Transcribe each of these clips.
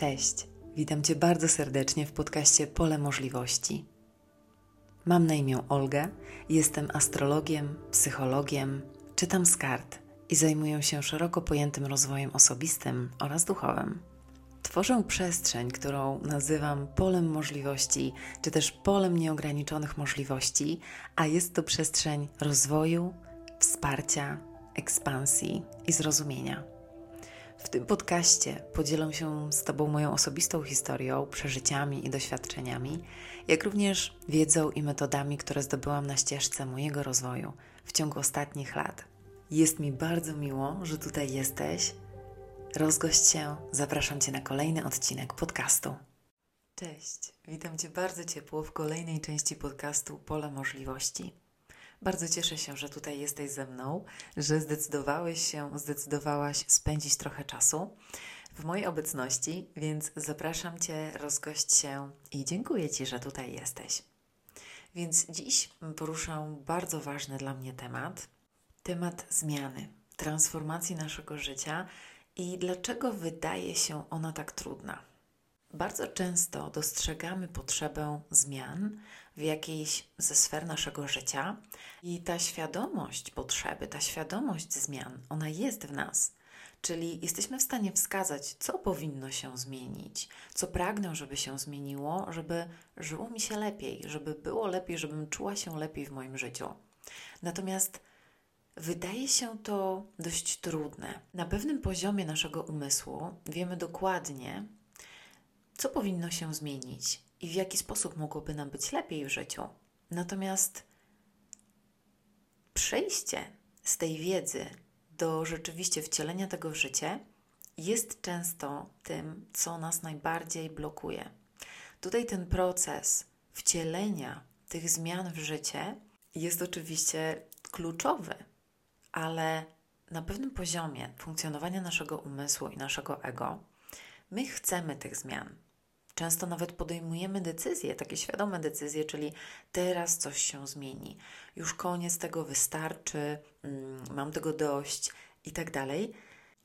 Cześć, witam Cię bardzo serdecznie w podcaście Pole Możliwości. Mam na imię Olga, jestem astrologiem, psychologiem, czytam z kart i zajmuję się szeroko pojętym rozwojem osobistym oraz duchowym. Tworzę przestrzeń, którą nazywam polem możliwości, czy też polem nieograniczonych możliwości, a jest to przestrzeń rozwoju, wsparcia, ekspansji i zrozumienia. W tym podcaście podzielę się z Tobą moją osobistą historią, przeżyciami i doświadczeniami, jak również wiedzą i metodami, które zdobyłam na ścieżce mojego rozwoju w ciągu ostatnich lat. Jest mi bardzo miło, że tutaj jesteś. Rozgość się, zapraszam Cię na kolejny odcinek podcastu. Cześć, witam Cię bardzo ciepło w kolejnej części podcastu Pole Możliwości. Bardzo cieszę się, że tutaj jesteś ze mną, że zdecydowałeś się, zdecydowałaś spędzić trochę czasu w mojej obecności, więc zapraszam Cię, rozgość się i dziękuję Ci, że tutaj jesteś. Więc dziś poruszę bardzo ważny dla mnie temat temat zmiany, transformacji naszego życia i dlaczego wydaje się ona tak trudna. Bardzo często dostrzegamy potrzebę zmian w jakiejś ze sfer naszego życia i ta świadomość potrzeby, ta świadomość zmian, ona jest w nas. Czyli jesteśmy w stanie wskazać, co powinno się zmienić, co pragnę, żeby się zmieniło, żeby żyło mi się lepiej, żeby było lepiej, żebym czuła się lepiej w moim życiu. Natomiast Wydaje się to dość trudne. Na pewnym poziomie naszego umysłu wiemy dokładnie, co powinno się zmienić i w jaki sposób mogłoby nam być lepiej w życiu. Natomiast przejście z tej wiedzy do rzeczywiście wcielenia tego w życie jest często tym, co nas najbardziej blokuje. Tutaj ten proces wcielenia tych zmian w życie jest oczywiście kluczowy, ale na pewnym poziomie funkcjonowania naszego umysłu i naszego ego, my chcemy tych zmian. Często nawet podejmujemy decyzje, takie świadome decyzje, czyli teraz coś się zmieni, już koniec tego wystarczy, mm, mam tego dość i tak dalej.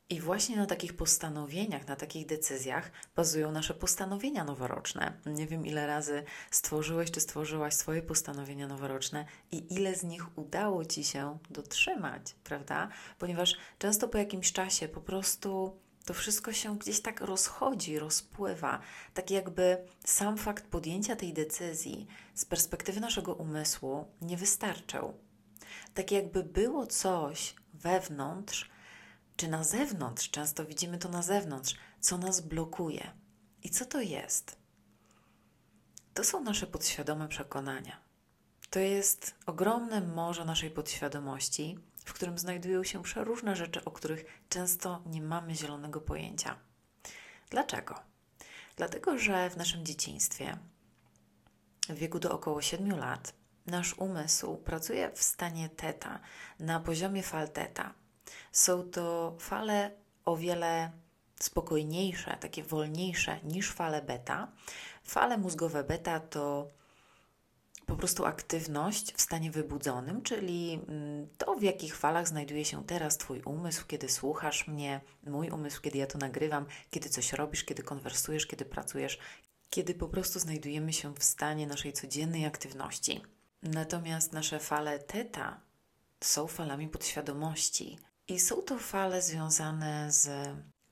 I właśnie na takich postanowieniach, na takich decyzjach bazują nasze postanowienia noworoczne. Nie wiem, ile razy stworzyłeś czy stworzyłaś swoje postanowienia noworoczne i ile z nich udało ci się dotrzymać, prawda? Ponieważ często po jakimś czasie po prostu to wszystko się gdzieś tak rozchodzi, rozpływa. Tak jakby sam fakt podjęcia tej decyzji z perspektywy naszego umysłu nie wystarczał. Tak jakby było coś wewnątrz, czy na zewnątrz, często widzimy to na zewnątrz, co nas blokuje. I co to jest? To są nasze podświadome przekonania. To jest ogromne morze naszej podświadomości, w którym znajdują się przeróżne rzeczy, o których często nie mamy zielonego pojęcia. Dlaczego? Dlatego, że w naszym dzieciństwie, w wieku do około 7 lat, nasz umysł pracuje w stanie teta, na poziomie fal teta. Są to fale o wiele spokojniejsze, takie wolniejsze niż fale beta. Fale mózgowe beta to po prostu aktywność w stanie wybudzonym, czyli mm, to, w jakich falach znajduje się teraz Twój umysł, kiedy słuchasz mnie, mój umysł, kiedy ja to nagrywam, kiedy coś robisz, kiedy konwersujesz, kiedy pracujesz, kiedy po prostu znajdujemy się w stanie naszej codziennej aktywności. Natomiast nasze fale teta są falami podświadomości i są to fale związane z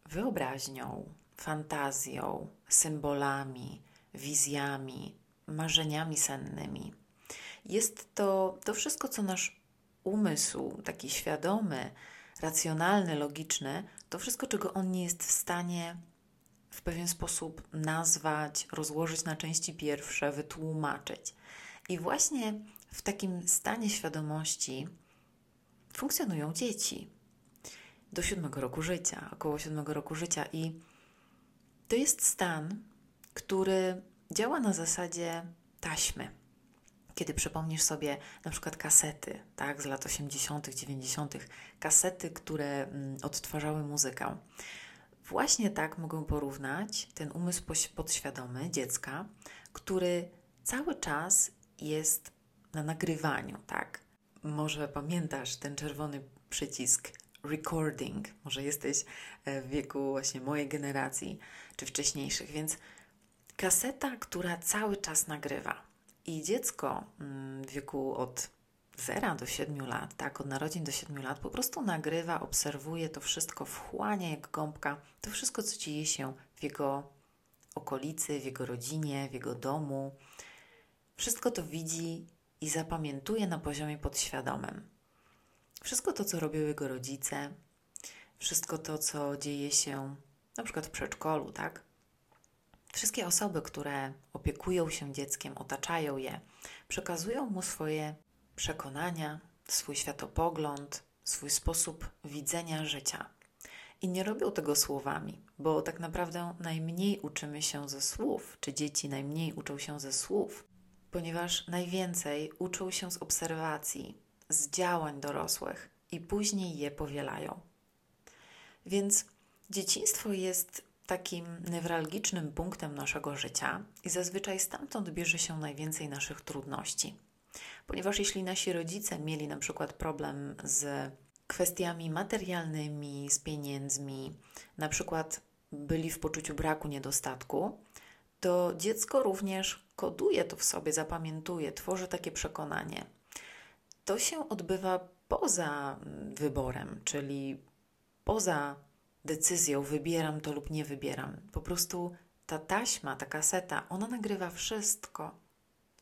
wyobraźnią, fantazją, symbolami, wizjami, marzeniami sennymi. Jest to to wszystko, co nasz umysł, taki świadomy, racjonalny, logiczny, to wszystko, czego on nie jest w stanie w pewien sposób nazwać, rozłożyć na części pierwsze, wytłumaczyć. I właśnie w takim stanie świadomości funkcjonują dzieci do siódmego roku życia, około siódmego roku życia. I to jest stan, który działa na zasadzie taśmy. Kiedy przypomnisz sobie na przykład kasety, tak, z lat 80., 90., kasety, które mm, odtwarzały muzykę. Właśnie tak mogę porównać ten umysł podświadomy dziecka, który cały czas jest na nagrywaniu, tak? Może pamiętasz ten czerwony przycisk recording. Może jesteś e, w wieku właśnie mojej generacji czy wcześniejszych, więc kaseta, która cały czas nagrywa. I dziecko mm, w wieku od 0 do 7 lat, tak, od narodzin do 7 lat, po prostu nagrywa, obserwuje to wszystko, wchłania jak gąbka, to wszystko, co dzieje się w jego okolicy, w jego rodzinie, w jego domu. Wszystko to widzi i zapamiętuje na poziomie podświadomym. Wszystko to, co robią jego rodzice, wszystko to, co dzieje się na przykład w przedszkolu, tak? Wszystkie osoby, które opiekują się dzieckiem, otaczają je, przekazują mu swoje przekonania, swój światopogląd, swój sposób widzenia życia. I nie robią tego słowami, bo tak naprawdę najmniej uczymy się ze słów, czy dzieci najmniej uczą się ze słów, ponieważ najwięcej uczą się z obserwacji, z działań dorosłych i później je powielają. Więc dzieciństwo jest takim newralgicznym punktem naszego życia i zazwyczaj stamtąd bierze się najwięcej naszych trudności. Ponieważ jeśli nasi rodzice mieli na przykład problem z kwestiami materialnymi, z pieniędzmi, na przykład byli w poczuciu braku, niedostatku, to dziecko również koduje to w sobie, zapamiętuje, tworzy takie przekonanie. To się odbywa poza wyborem, czyli poza decyzją, wybieram to lub nie wybieram. Po prostu ta taśma, ta kaseta, ona nagrywa wszystko.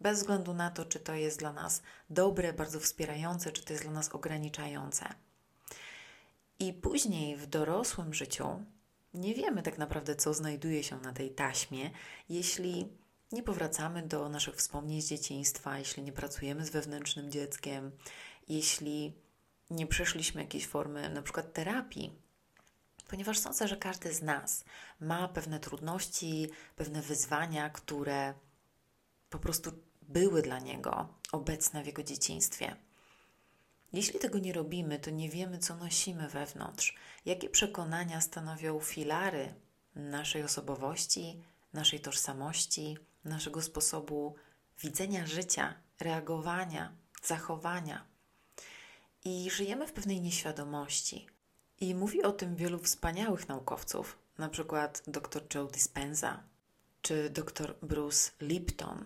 Bez względu na to, czy to jest dla nas dobre, bardzo wspierające, czy to jest dla nas ograniczające. I później w dorosłym życiu nie wiemy tak naprawdę, co znajduje się na tej taśmie, jeśli nie powracamy do naszych wspomnień z dzieciństwa, jeśli nie pracujemy z wewnętrznym dzieckiem, jeśli nie przeszliśmy jakiejś formy na przykład terapii, ponieważ sądzę, że każdy z nas ma pewne trudności, pewne wyzwania, które po prostu były dla niego obecne w jego dzieciństwie. Jeśli tego nie robimy, to nie wiemy, co nosimy wewnątrz, jakie przekonania stanowią filary naszej osobowości, naszej tożsamości, naszego sposobu widzenia życia, reagowania, zachowania. I żyjemy w pewnej nieświadomości. I mówi o tym wielu wspaniałych naukowców, na przykład dr Joe Dispenza czy dr Bruce Lipton.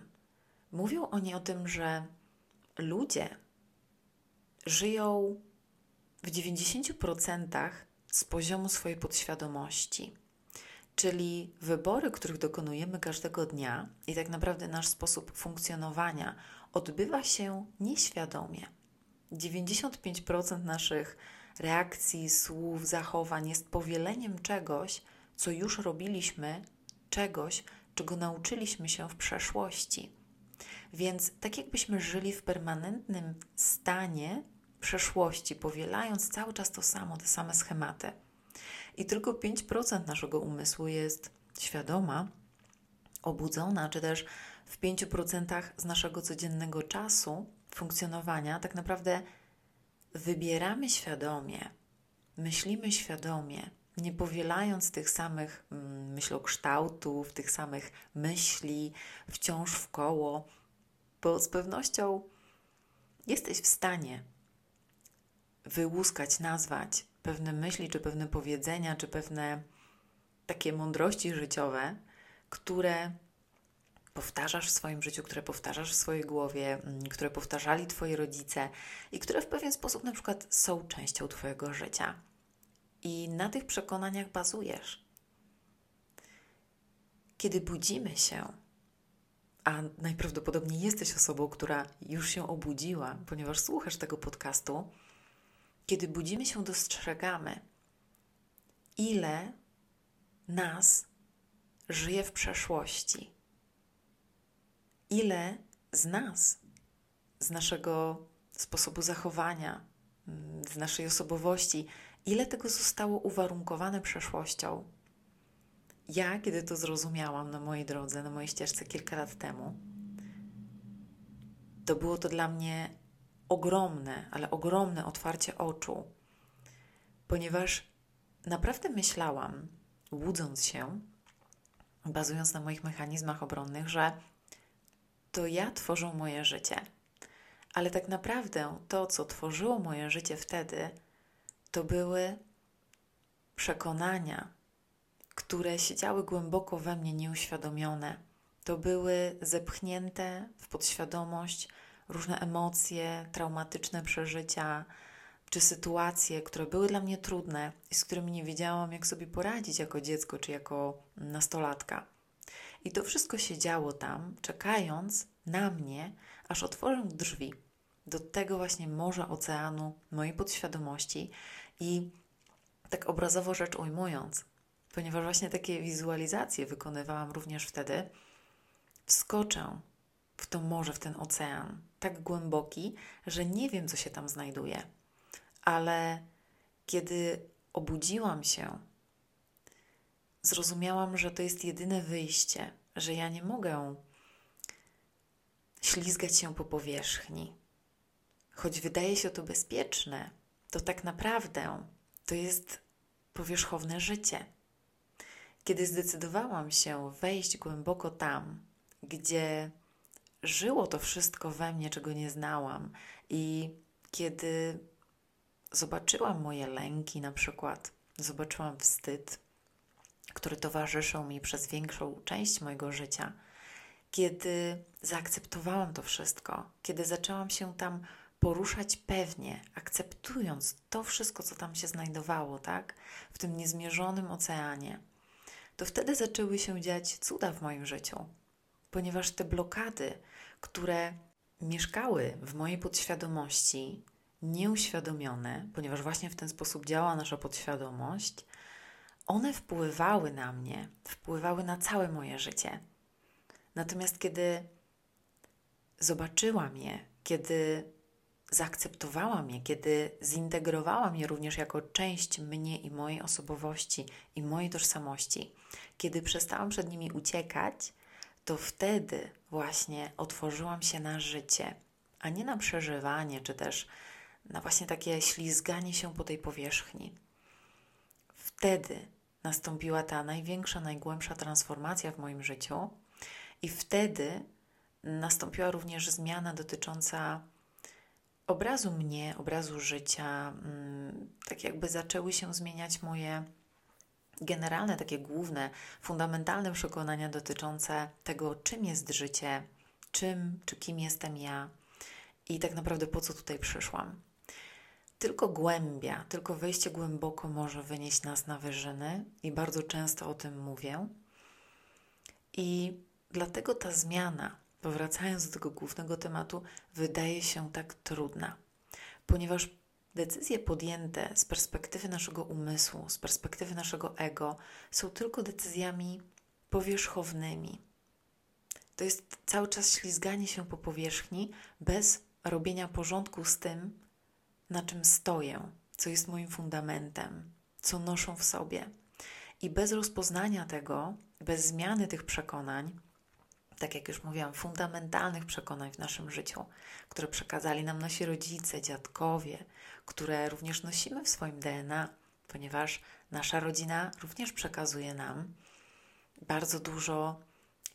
Mówią oni o tym, że ludzie żyją w 90% z poziomu swojej podświadomości. Czyli wybory, których dokonujemy każdego dnia i tak naprawdę nasz sposób funkcjonowania odbywa się nieświadomie. 95% naszych reakcji, słów, zachowań jest powieleniem czegoś, co już robiliśmy, czegoś, czego nauczyliśmy się w przeszłości. Więc tak jakbyśmy żyli w permanentnym stanie przeszłości, powielając cały czas to samo, te same schematy. I tylko 5% naszego umysłu jest świadoma, obudzona, czy też w 5% z naszego codziennego czasu funkcjonowania tak naprawdę wybieramy świadomie, myślimy świadomie, nie powielając tych samych mm, myślokształtów, tych samych myśli wciąż w koło, bo z pewnością jesteś w stanie wyłuskać, nazwać pewne myśli, czy pewne powiedzenia, czy pewne takie mądrości życiowe, które powtarzasz w swoim życiu, które powtarzasz w swojej głowie, mm, które powtarzali Twoi rodzice i które w pewien sposób na przykład są częścią Twojego życia. I na tych przekonaniach bazujesz. Kiedy budzimy się, a najprawdopodobniej jesteś osobą, która już się obudziła, ponieważ słuchasz tego podcastu, kiedy budzimy się, dostrzegamy, ile nas żyje w przeszłości, ile z nas, z naszego sposobu zachowania, z naszej osobowości, ile tego zostało uwarunkowane przeszłością. Ja, kiedy to zrozumiałam na mojej drodze, na mojej ścieżce kilka lat temu, to było to dla mnie ogromne, ale ogromne otwarcie oczu, ponieważ naprawdę myślałam, łudząc się, bazując na moich mechanizmach obronnych, że to ja tworzę moje życie. Ale tak naprawdę to, co tworzyło moje życie wtedy, to były przekonania, które siedziały głęboko we mnie nieuświadomione. To były zepchnięte w podświadomość różne emocje, traumatyczne przeżycia czy sytuacje, które były dla mnie trudne i z którymi nie wiedziałam, jak sobie poradzić jako dziecko czy jako nastolatka. I to wszystko się działo tam, czekając na mnie, aż otworzę drzwi do tego właśnie morza oceanu mojej podświadomości i tak obrazowo rzecz ujmując, ponieważ właśnie takie wizualizacje wykonywałam również wtedy, wskoczę w to morze, w ten ocean, tak głęboki, że nie wiem, co się tam znajduje. Ale kiedy obudziłam się, zrozumiałam, że to jest jedyne wyjście, że ja nie mogę ślizgać się po powierzchni. Choć wydaje się to bezpieczne, to tak naprawdę to jest powierzchowne życie. Kiedy zdecydowałam się wejść głęboko tam, gdzie żyło to wszystko we mnie, czego nie znałam, i kiedy zobaczyłam moje lęki, na przykład, zobaczyłam wstyd, który towarzyszył mi przez większą część mojego życia, kiedy zaakceptowałam to wszystko, kiedy zaczęłam się tam poruszać pewnie, akceptując to wszystko, co tam się znajdowało, tak, w tym niezmierzonym oceanie, to wtedy zaczęły się dziać cuda w moim życiu, ponieważ te blokady, które mieszkały w mojej podświadomości, nieuświadomione, ponieważ właśnie w ten sposób działa nasza podświadomość, one wpływały na mnie, wpływały na całe moje życie. Natomiast kiedy zobaczyłam je, kiedy zaakceptowałam je, kiedy zintegrowałam je również jako część mnie i mojej osobowości i mojej tożsamości, kiedy przestałam przed nimi uciekać, to wtedy właśnie otworzyłam się na życie, a nie na przeżywanie, czy też na właśnie takie ślizganie się po tej powierzchni. Wtedy nastąpiła ta największa, najgłębsza transformacja w moim życiu, i wtedy nastąpiła również zmiana dotycząca obrazu mnie, obrazu życia. Mm, tak jakby zaczęły się zmieniać moje generalne, takie główne, fundamentalne przekonania dotyczące tego, czym jest życie, czym czy kim jestem ja i tak naprawdę po co tutaj przyszłam. Tylko głębia, tylko wejście głęboko może wynieść nas na wyżyny, i bardzo często o tym mówię. I dlatego ta zmiana, powracając do tego głównego tematu, wydaje się tak trudna, ponieważ decyzje podjęte z perspektywy naszego umysłu, z perspektywy naszego ego, są tylko decyzjami powierzchownymi. To jest cały czas ślizganie się po powierzchni bez robienia porządku z tym, na czym stoję, co jest moim fundamentem, co noszę w sobie. I bez rozpoznania tego, bez zmiany tych przekonań, tak jak już mówiłam, fundamentalnych przekonań w naszym życiu, które przekazali nam nasi rodzice, dziadkowie, które również nosimy w swoim DNA, ponieważ nasza rodzina również przekazuje nam bardzo dużo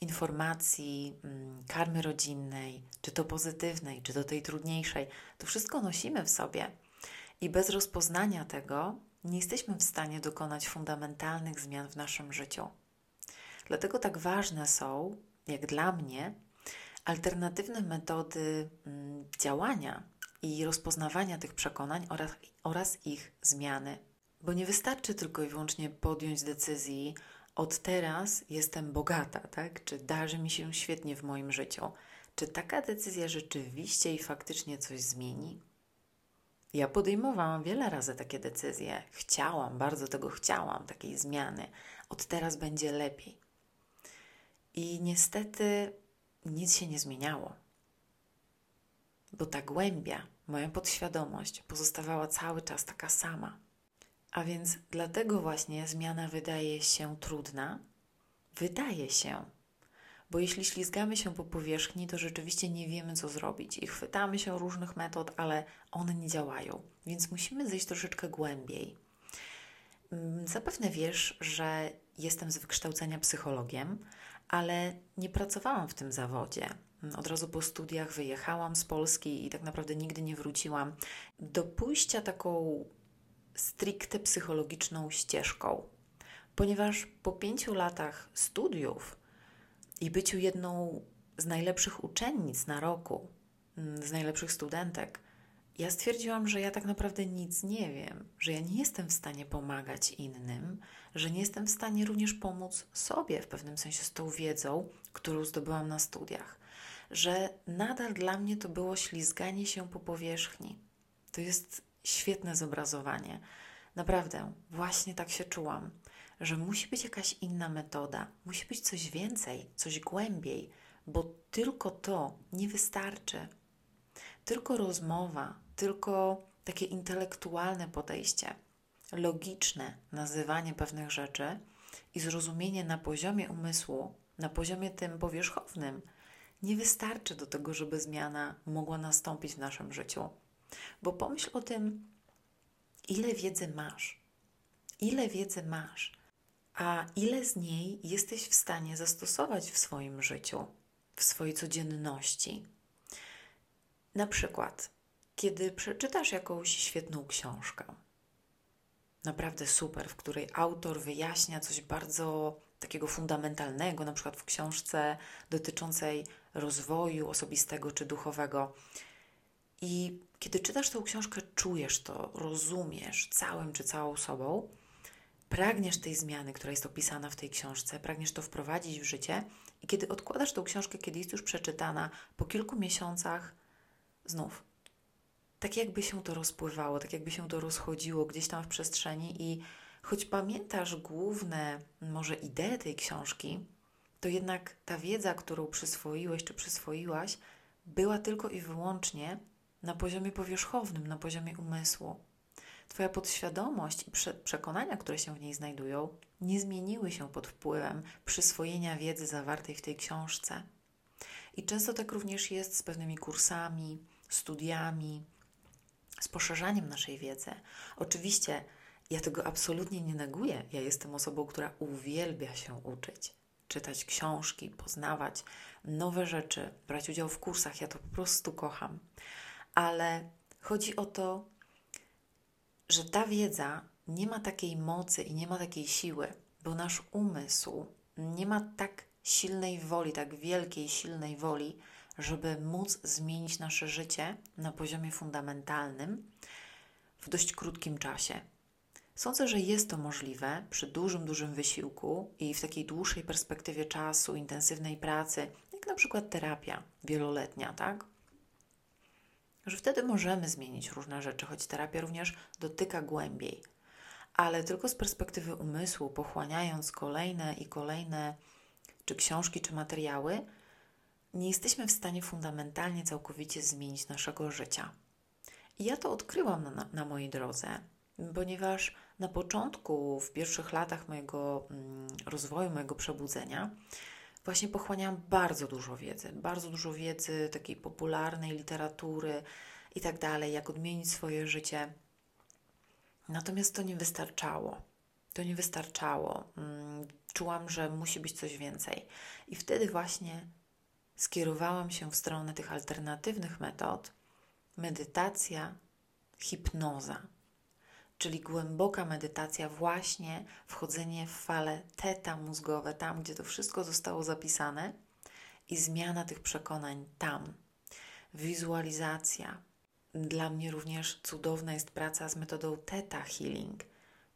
informacji, mm, karmy rodzinnej, czy to pozytywnej, czy to tej trudniejszej. To wszystko nosimy w sobie i bez rozpoznania tego nie jesteśmy w stanie dokonać fundamentalnych zmian w naszym życiu. Dlatego tak ważne są jak dla mnie, alternatywne metody mm, działania i rozpoznawania tych przekonań oraz, oraz ich zmiany. Bo nie wystarczy tylko i wyłącznie podjąć decyzji, od teraz jestem bogata, tak? Czy darzy mi się świetnie w moim życiu? Czy taka decyzja rzeczywiście i faktycznie coś zmieni? Ja podejmowałam wiele razy takie decyzje. Chciałam, bardzo tego chciałam, takiej zmiany. Od teraz będzie lepiej. I niestety nic się nie zmieniało, bo ta głębia, moja podświadomość pozostawała cały czas taka sama. A więc dlatego właśnie zmiana wydaje się trudna. Wydaje się, bo jeśli ślizgamy się po powierzchni, to rzeczywiście nie wiemy, co zrobić i chwytamy się różnych metod, ale one nie działają, więc musimy zejść troszeczkę głębiej. Mm, zapewne wiesz, że jestem z wykształcenia psychologiem, ale nie pracowałam w tym zawodzie. Od razu po studiach wyjechałam z Polski i tak naprawdę nigdy nie wróciłam. Do pójścia taką stricte psychologiczną ścieżką, ponieważ po pięciu latach studiów i byciu jedną z najlepszych uczennic na roku, mm, z najlepszych studentek, ja stwierdziłam, że ja tak naprawdę nic nie wiem, że ja nie jestem w stanie pomagać innym, że nie jestem w stanie również pomóc sobie w pewnym sensie z tą wiedzą, którą zdobyłam na studiach, że nadal dla mnie to było ślizganie się po powierzchni. To jest świetne zobrazowanie. Naprawdę, właśnie tak się czułam, że musi być jakaś inna metoda, musi być coś więcej, coś głębiej, bo tylko to nie wystarczy. Tylko rozmowa, tylko takie intelektualne podejście, logiczne nazywanie pewnych rzeczy i zrozumienie na poziomie umysłu, na poziomie tym powierzchownym, nie wystarczy do tego, żeby zmiana mogła nastąpić w naszym życiu. Bo pomyśl o tym, ile wiedzy masz, ile wiedzy masz, a ile z niej jesteś w stanie zastosować w swoim życiu, w swojej codzienności. Na przykład, kiedy przeczytasz jakąś świetną książkę, naprawdę super, w której autor wyjaśnia coś bardzo takiego fundamentalnego, na przykład w książce dotyczącej rozwoju osobistego czy duchowego. I kiedy czytasz tę książkę, czujesz to, rozumiesz całym czy całą sobą, pragniesz tej zmiany, która jest opisana w tej książce, pragniesz to wprowadzić w życie, i kiedy odkładasz tę książkę, kiedy jest już przeczytana, po kilku miesiącach znów. Tak jakby się to rozpływało, tak jakby się to rozchodziło gdzieś tam w przestrzeni. I choć pamiętasz główne może idee tej książki, to jednak ta wiedza, którą przyswoiłeś czy przyswoiłaś, była tylko i wyłącznie na poziomie powierzchownym, na poziomie umysłu. Twoja podświadomość i przekonania, które się w niej znajdują, nie zmieniły się pod wpływem przyswojenia wiedzy zawartej w tej książce. I często tak również jest z pewnymi kursami, studiami, z poszerzaniem naszej wiedzy. Oczywiście ja tego absolutnie nie neguję. Ja jestem osobą, która uwielbia się uczyć, czytać książki, poznawać nowe rzeczy, brać udział w kursach. Ja to po prostu kocham. Ale chodzi o to, że ta wiedza nie ma takiej mocy i nie ma takiej siły, bo nasz umysł nie ma tak silnej woli, tak wielkiej, silnej woli, żeby móc zmienić nasze życie na poziomie fundamentalnym w dość krótkim czasie. Sądzę, że jest to możliwe przy dużym, dużym wysiłku i w takiej dłuższej perspektywie czasu, intensywnej pracy, jak na przykład terapia wieloletnia, tak? Że wtedy możemy zmienić różne rzeczy, choć terapia również dotyka głębiej, ale tylko z perspektywy umysłu, pochłaniając kolejne i kolejne czy książki, czy materiały, nie jesteśmy w stanie fundamentalnie, całkowicie zmienić naszego życia. I ja to odkryłam na, na mojej drodze, ponieważ na początku, w pierwszych latach mojego mm, rozwoju, mojego przebudzenia, właśnie pochłaniałam bardzo dużo wiedzy, bardzo dużo wiedzy takiej popularnej literatury i tak dalej, jak odmienić swoje życie. Natomiast to nie wystarczało. To nie wystarczało. Mm, czułam, że musi być coś więcej. I wtedy właśnie skierowałam się w stronę tych alternatywnych metod medytacja, hipnoza, czyli głęboka medytacja, właśnie wchodzenie w fale teta mózgowe, tam gdzie to wszystko zostało zapisane i zmiana tych przekonań tam. Wizualizacja. Dla mnie również cudowna jest praca z metodą teta healing,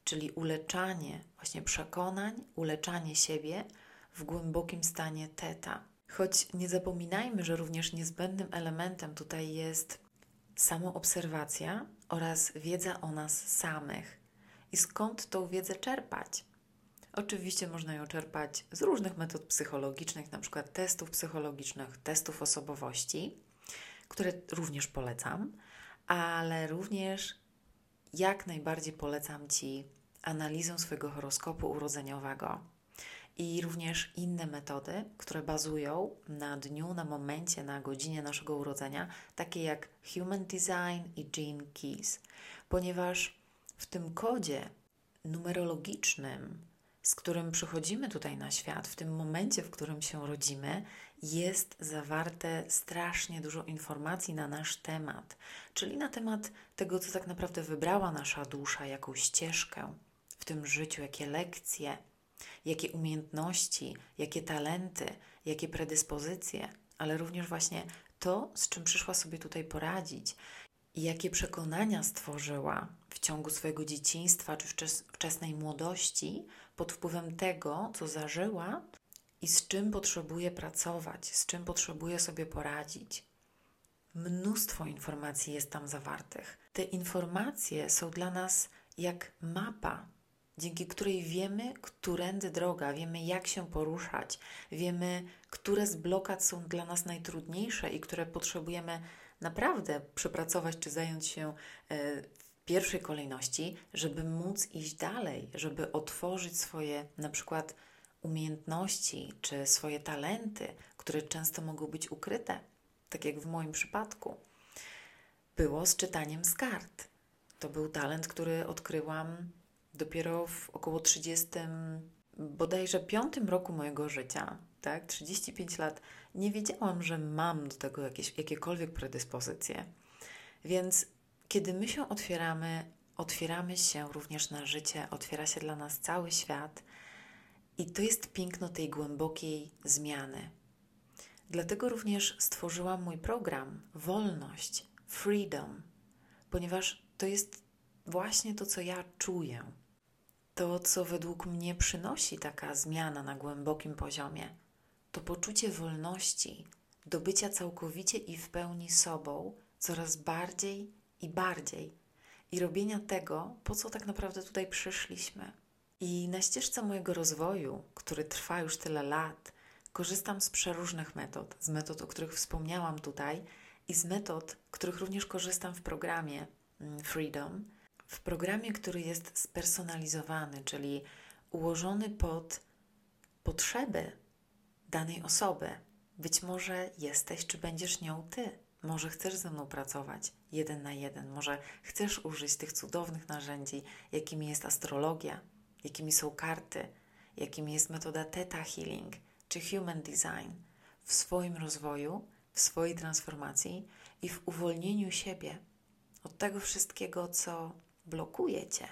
czyli uleczanie właśnie przekonań, uleczanie siebie w głębokim stanie teta Choć nie zapominajmy, że również niezbędnym elementem tutaj jest samoobserwacja oraz wiedza o nas samych. I skąd tą wiedzę czerpać? Oczywiście można ją czerpać z różnych metod psychologicznych, przykład testów psychologicznych, testów osobowości, które również polecam, ale również jak najbardziej polecam Ci analizę swojego horoskopu urodzeniowego i również inne metody, które bazują na dniu, na momencie, na godzinie naszego urodzenia, takie jak Human Design i Gene Keys, ponieważ w tym kodzie numerologicznym z którym przychodzimy tutaj na świat, w tym momencie, w którym się rodzimy, jest zawarte strasznie dużo informacji na nasz temat, czyli na temat tego, co tak naprawdę wybrała nasza dusza, jaką ścieżkę w tym życiu, jakie lekcje, jakie umiejętności, jakie talenty, jakie predyspozycje, ale również właśnie to, z czym przyszła sobie tutaj poradzić i jakie przekonania stworzyła w ciągu swojego dzieciństwa czy wczesnej młodości pod wpływem tego, co zażyła i z czym potrzebuje pracować, z czym potrzebuje sobie poradzić. Mnóstwo informacji jest tam zawartych. Te informacje są dla nas jak mapa, dzięki której wiemy, którędy droga, wiemy, jak się poruszać, wiemy, które z blokad są dla nas najtrudniejsze i które potrzebujemy naprawdę przepracować czy zająć się e, w pierwszej kolejności, żeby móc iść dalej, żeby otworzyć swoje na przykład umiejętności czy swoje talenty, które często mogą być ukryte, tak jak w moim przypadku. Było z czytaniem z kart. To był talent, który odkryłam dopiero w około 30, bodajże 5 roku mojego życia, tak, 35 lat, nie wiedziałam, że mam do tego jakieś, jakiekolwiek predyspozycje. Więc kiedy my się otwieramy, otwieramy się również na życie, otwiera się dla nas cały świat i to jest piękno tej głębokiej zmiany. Dlatego również stworzyłam mój program Wolność, Freedom, ponieważ to jest właśnie to, co ja czuję. To, co według mnie przynosi taka zmiana na głębokim poziomie, to poczucie wolności, do bycia całkowicie i w pełni sobą, coraz bardziej i bardziej, i robienia tego, po co tak naprawdę tutaj przyszliśmy. I na ścieżce mojego rozwoju, który trwa już tyle lat, korzystam z przeróżnych metod, z metod, o których wspomniałam tutaj, i z metod, których również korzystam w programie mm, Freedom, w programie, który jest spersonalizowany, czyli ułożony pod potrzeby danej osoby. Być może jesteś, czy będziesz nią ty. Może chcesz ze mną pracować jeden na jeden, może chcesz użyć tych cudownych narzędzi, jakimi jest astrologia, jakimi są karty, jakimi jest metoda Theta Healing czy Human Design w swoim rozwoju, w swojej transformacji i w uwolnieniu siebie od tego wszystkiego, co blokuje cię.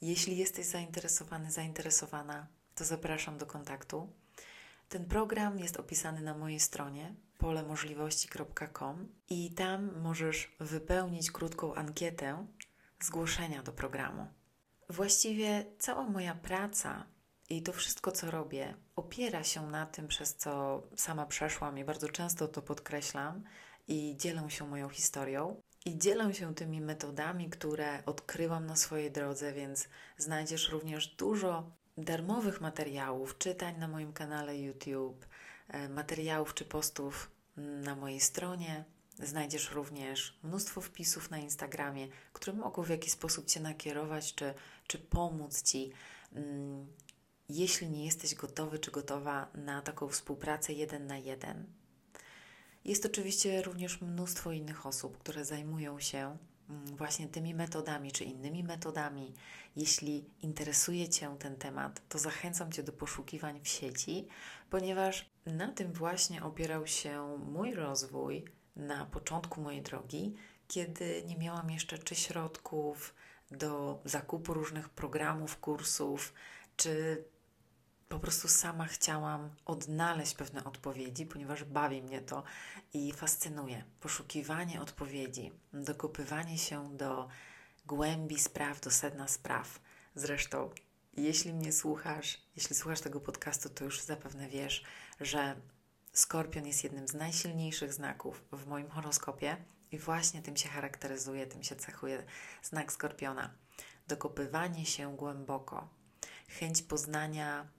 Jeśli jesteś zainteresowany, zainteresowana, to zapraszam do kontaktu. Ten program jest opisany na mojej stronie polemożliwości.com i tam możesz wypełnić krótką ankietę zgłoszenia do programu. Właściwie cała moja praca i to wszystko, co robię, opiera się na tym, przez co sama przeszłam i bardzo często to podkreślam i dzielę się moją historią. I dzielę się tymi metodami, które odkryłam na swojej drodze, więc znajdziesz również dużo darmowych materiałów, czytań na moim kanale YouTube, e, materiałów czy postów na mojej stronie. Znajdziesz również mnóstwo wpisów na Instagramie, które mogą w jakiś sposób Cię nakierować czy, czy pomóc Ci, mm, jeśli nie jesteś gotowy czy gotowa na taką współpracę jeden na jeden. Jest oczywiście również mnóstwo innych osób, które zajmują się mm, właśnie tymi metodami czy innymi metodami. Jeśli interesuje Cię ten temat, to zachęcam Cię do poszukiwań w sieci, ponieważ na tym właśnie opierał się mój rozwój na początku mojej drogi, kiedy nie miałam jeszcze czy środków do zakupu różnych programów, kursów, czy po prostu sama chciałam odnaleźć pewne odpowiedzi, ponieważ bawi mnie to i fascynuje. Poszukiwanie odpowiedzi, dokopywanie się do głębi spraw, do sedna spraw. Zresztą, jeśli mnie słuchasz, jeśli słuchasz tego podcastu, to już zapewne wiesz, że Skorpion jest jednym z najsilniejszych znaków w moim horoskopie i właśnie tym się charakteryzuje, tym się cechuje znak Skorpiona. Dokopywanie się głęboko, chęć poznania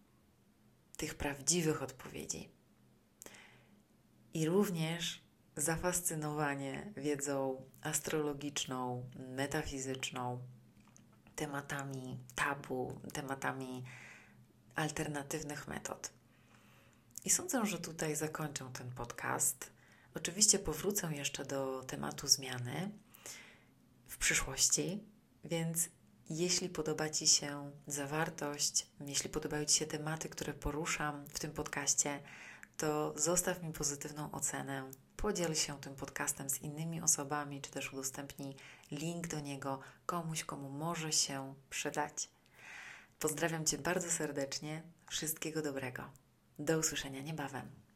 tych prawdziwych odpowiedzi. I również zafascynowanie wiedzą astrologiczną, metafizyczną, tematami tabu, tematami alternatywnych metod. I sądzę, że tutaj zakończę ten podcast. Oczywiście powrócę jeszcze do tematu zmiany w przyszłości, więc Jeśli podoba Ci się zawartość, jeśli podobają Ci się tematy, które poruszam w tym podcaście, to zostaw mi pozytywną ocenę. Podziel się tym podcastem z innymi osobami, czy też udostępnij link do niego komuś, komu może się przydać. Pozdrawiam Cię bardzo serdecznie. Wszystkiego dobrego. Do usłyszenia niebawem.